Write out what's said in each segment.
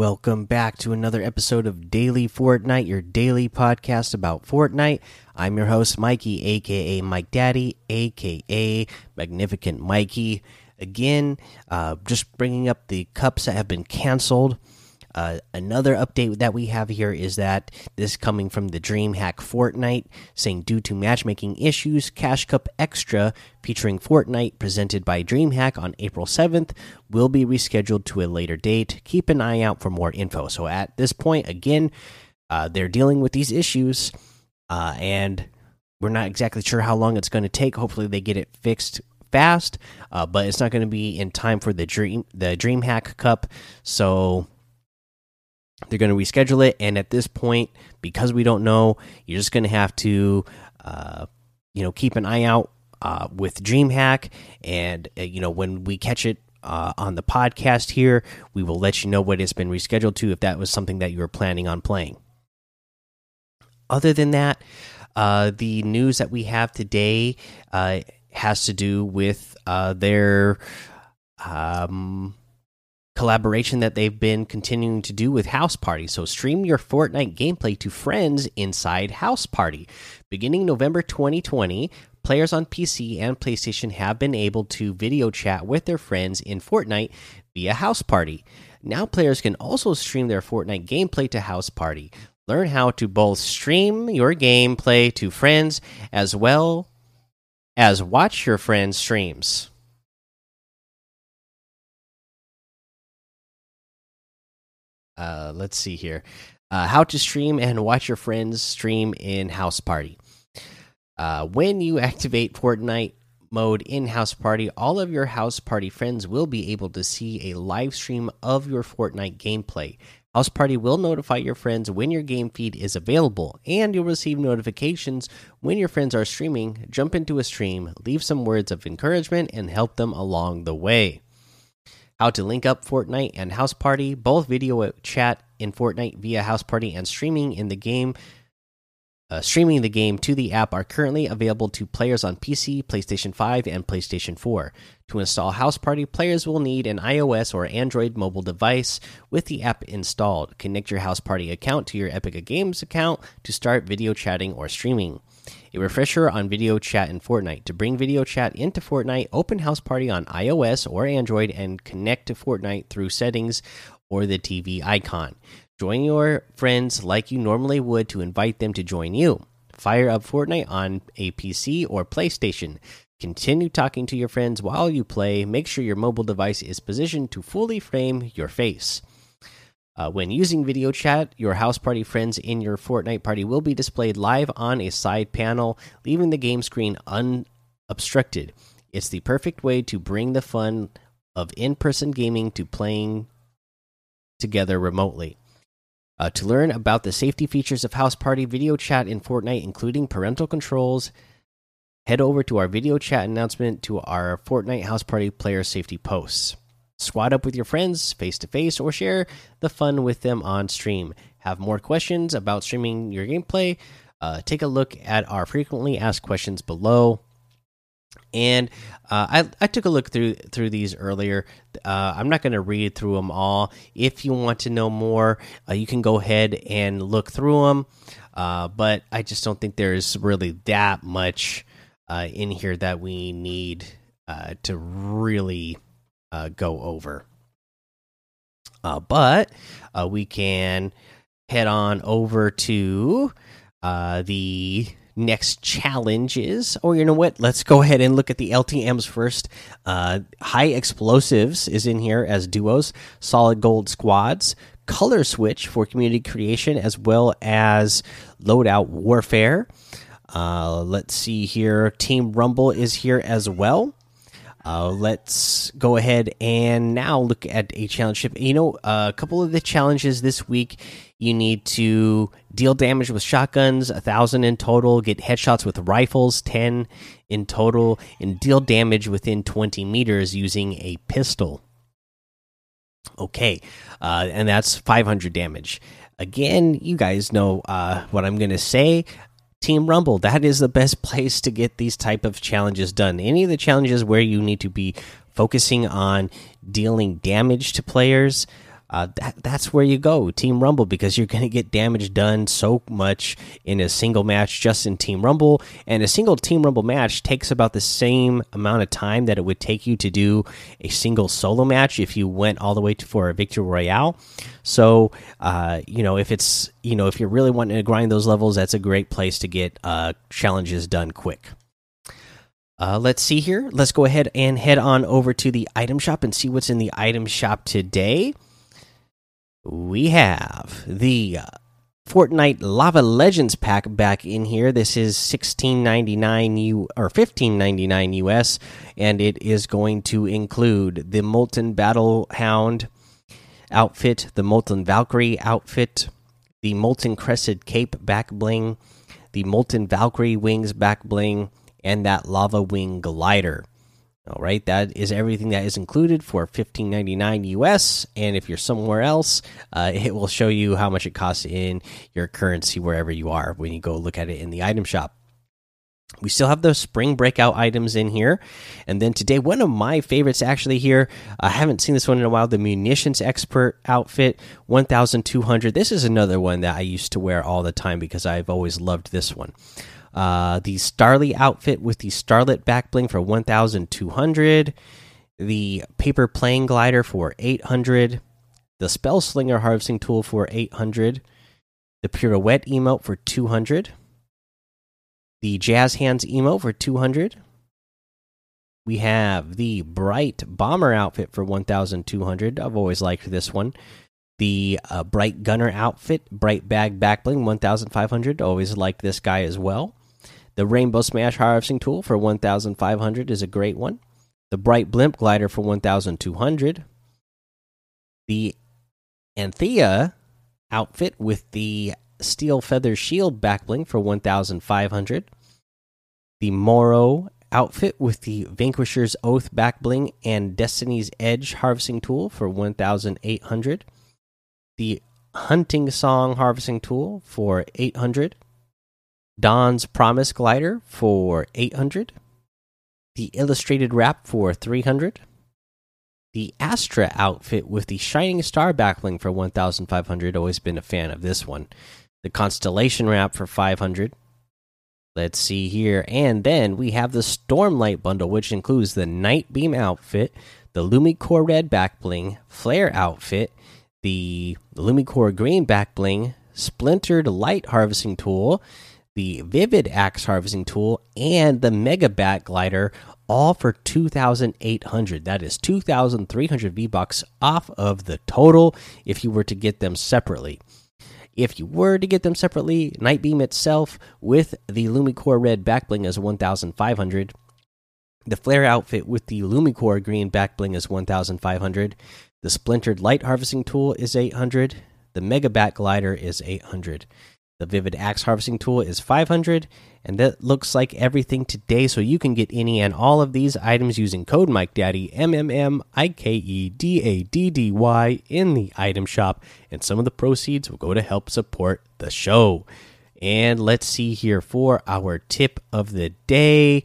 Welcome back to another episode of Daily Fortnite, your daily podcast about Fortnite. I'm your host, Mikey, aka Mike Daddy, aka Magnificent Mikey. Again, uh, just bringing up the cups that have been canceled. Uh, another update that we have here is that this coming from the DreamHack Fortnite, saying due to matchmaking issues, Cash Cup Extra featuring Fortnite presented by DreamHack on April 7th will be rescheduled to a later date. Keep an eye out for more info. So at this point, again, uh, they're dealing with these issues, uh, and we're not exactly sure how long it's going to take. Hopefully, they get it fixed fast, uh, but it's not going to be in time for the Dream the DreamHack Cup. So they're going to reschedule it, and at this point, because we don't know, you're just going to have to, uh, you know, keep an eye out uh, with DreamHack, and uh, you know when we catch it uh, on the podcast here, we will let you know what it's been rescheduled to if that was something that you were planning on playing. Other than that, uh, the news that we have today uh, has to do with their um, collaboration that they've been continuing to do with Houseparty. So stream your Fortnite gameplay to friends inside Houseparty. Beginning November 2020, players on PC and PlayStation have been able to video chat with their friends in Fortnite via Houseparty. Now players can also stream their Fortnite gameplay to House Party. Learn how to both stream your gameplay to friends as well as watch your friends' streams. Uh, let's see here. Uh, how to stream and watch your friends stream in Houseparty. Uh, when you activate Fortnite mode in Houseparty, all of your Houseparty friends will be able to see a live stream of your Fortnite gameplay. Houseparty will notify your friends when your game feed is available, and you'll receive notifications when your friends are streaming. Jump into a stream, leave some words of encouragement, and help them along the way how to link up Fortnite and Houseparty, both video chat in Fortnite via Houseparty and streaming in the game. Uh, streaming the game to the app are currently available to players on PC, PlayStation 5, and PlayStation 4. To install Houseparty, players will need an iOS or Android mobile device with the app installed. Connect your Houseparty account to your Epic Games account to start video chatting or streaming. A refresher on video chat in Fortnite. To bring video chat into Fortnite, open Houseparty on iOS or Android and connect to Fortnite through settings or the TV icon. Join your friends like you normally would to invite them to join you. Fire up Fortnite on a PC or PlayStation. Continue talking to your friends while you play. Make sure your mobile device is positioned to fully frame your face. Uh, when using video chat, your Houseparty friends in your Fortnite party will be displayed live on a side panel, leaving the game screen unobstructed. It's the perfect way to bring the fun of in person gaming to playing together remotely. Uh, to learn about the safety features of Houseparty video chat in Fortnite, including parental controls, head over to our video chat announcement to our Fortnite Houseparty player safety posts. Squad up with your friends face to face or share the fun with them on stream. Have more questions about streaming your gameplay? Uh, take a look at our frequently asked questions below. And uh, I, I took a look through through these earlier. Uh, I'm not going to read through them all. If you want to know more, uh, you can go ahead and look through them. Uh, but I just don't think there's really that much uh, in here that we need to really uh, go over. Uh, but uh, we can head on over to uh, the next challenges. Or you know what? Let's go ahead and look at the LTMs first. Uh, high explosives is in here as duos, solid gold squads, color switch for community creation, as well as loadout warfare. Uh, let's see here. Team Rumble is here as well. Uh, let's go ahead and now look at a challenge ship. You know, uh, a couple of the challenges this week. You need to deal damage with shotguns, a thousand in total. Get headshots with rifles, ten in total, and deal damage within twenty meters using a pistol. Okay, uh, and that's five hundred damage. Again, you guys know uh, what I'm going to say. Team Rumble. That is the best place to get these type of challenges done. Any of the challenges where you need to be focusing on dealing damage to players, uh, that, that's where you go, Team Rumble, because you're going to get damage done so much in a single match just in Team Rumble. And a single Team Rumble match takes about the same amount of time that it would take you to do a single solo match if you went all the way to, for a Victory Royale. So, uh, you know, if it's, you know, if you're really wanting to grind those levels, that's a great place to get uh, challenges done quick. Uh, let's see here. Let's go ahead and head on over to the item shop and see what's in the item shop today we have the uh, Fortnite Lava Legends pack back in here. This is 16.99 U or 15.99 US and it is going to include the Molten Battle Hound outfit, the Molten Valkyrie outfit, the Molten Crested Cape back bling, the Molten Valkyrie wings back bling, and that Lava Wing glider. All right, that is everything that is included for 15.99 US, and if you're somewhere else, uh, it will show you how much it costs in your currency wherever you are when you go look at it in the item shop. We still have those spring breakout items in here, and then today one of my favorites actually here. I haven't seen this one in a while. The munitions expert outfit, 1,200. This is another one that I used to wear all the time because I've always loved this one. Uh, the Starly outfit with the Starlit back bling for 1,200. The paper plane glider for 800. The spell slinger harvesting tool for 800. The pirouette emote for 200. The jazz hands emote for 200. We have the bright bomber outfit for 1,200. I've always liked this one. The uh, bright gunner outfit, bright bag back bling, 1,500. Always liked this guy as well. The Rainbow Smash harvesting tool for 1,500 is a great one. The Bright Blimp glider for 1,200. The Anthea outfit with the Steel Feather Shield backbling for 1,500. The Moro outfit with the Vanquisher's Oath backbling and Destiny's Edge harvesting tool for 1,800. The Hunting Song harvesting tool for 800. Dawn's Promise glider for 800. The illustrated wrap for 300. The Astra outfit with the Shining Star backbling for 1500. Always been a fan of this one. The Constellation wrap for 500. Let's see here. And then we have the Stormlight bundle, which includes the Nitebeam outfit, the Lumicore red backbling, Flare outfit, the Lumicore green backbling, Splintered Light harvesting tool, the Vivid Axe Harvesting Tool, and the Mega Bat Glider, all for 2,800. That is 2,300 V Bucks off of the total if you were to get them separately. If you were to get them separately, Nitebeam itself with the Lumicore Red Backbling is 1,500. The Flare outfit with the Lumicore Green Backbling is 1,500. The Splintered Light Harvesting Tool is 800. The Mega Bat Glider is 800. The Vivid Axe Harvesting Tool is 500, and that looks like everything today. So you can get any and all of these items using code Mike Daddy M M M I K E D A D D Y in the item shop, and some of the proceeds will go to help support the show. And let's see here for our tip of the day.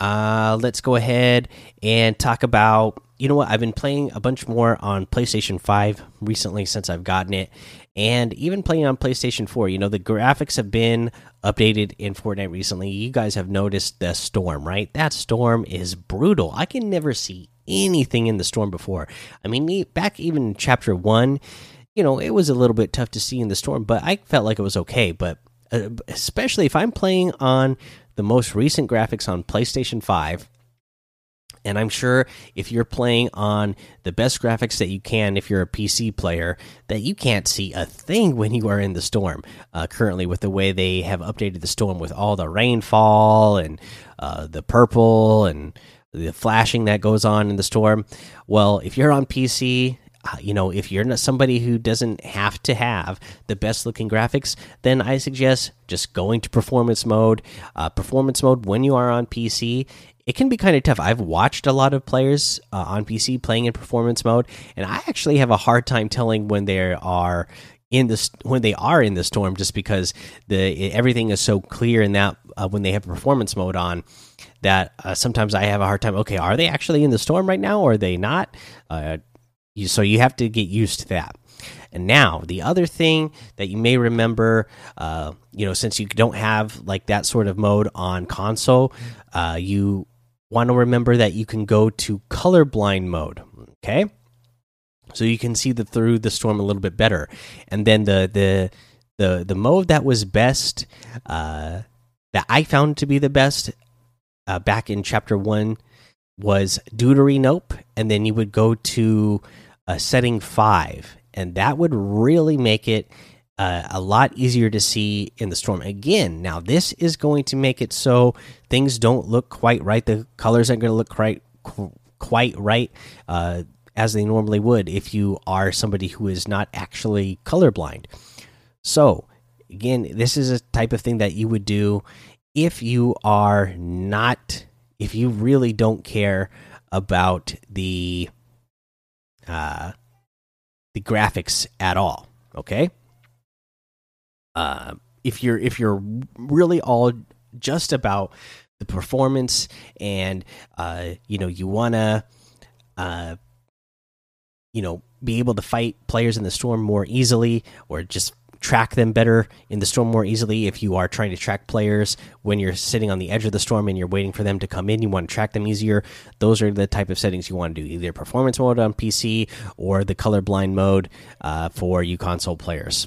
Uh, let's go ahead and talk about. You know what? I've been playing a bunch more on PlayStation 5 recently since I've gotten it, and even playing on PlayStation 4. You know, the graphics have been updated in Fortnite recently. You guys have noticed the storm, right? That storm is brutal. I can never see anything in the storm before. I mean, back even chapter 1, you know, it was a little bit tough to see in the storm, but I felt like it was okay. But uh, especially if I'm playing on the most recent graphics on PlayStation 5 and I'm sure if you're playing on the best graphics that you can, if you're a PC player, that you can't see a thing when you are in the storm. Uh, currently, with the way they have updated the storm with all the rainfall and uh, the purple and the flashing that goes on in the storm. Well, if you're on PC, uh, you know, if you're not somebody who doesn't have to have the best looking graphics, then I suggest just going to performance mode. Uh, performance mode when you are on PC it can be kind of tough. I've watched a lot of players uh, on PC playing in performance mode, and I actually have a hard time telling when they are in this when they are in the storm, just because the everything is so clear in that uh, when they have performance mode on. That uh, sometimes I have a hard time. Okay, are they actually in the storm right now, or are they not? Uh, You, so you have to get used to that. And now the other thing that you may remember, uh, you know, since you don't have like that sort of mode on console, uh, you want to remember that you can go to colorblind mode. Okay, so you can see the through the storm a little bit better. And then the the the the mode that was best, uh, that I found to be the best, uh, back in chapter one, was Deuteranope, and then you would go to uh, setting five, and that would really make it uh, a lot easier to see in the storm. Again, now this is going to make it so things don't look quite right. The colors aren't going to look quite quite right uh, as they normally would if you are somebody who is not actually colorblind. So, again, this is a type of thing that you would do if you are not, if you really don't care about the uh, the graphics at all. Okay. Uh, if you're if you're really all just about the performance and uh, you know you wanna uh, you know be able to fight players in the storm more easily or just track them better in the storm more easily if you are trying to track players when you're sitting on the edge of the storm and you're waiting for them to come in you want to track them easier. Those are the type of settings you want to do either performance mode on pc or the colorblind mode uh, for you console players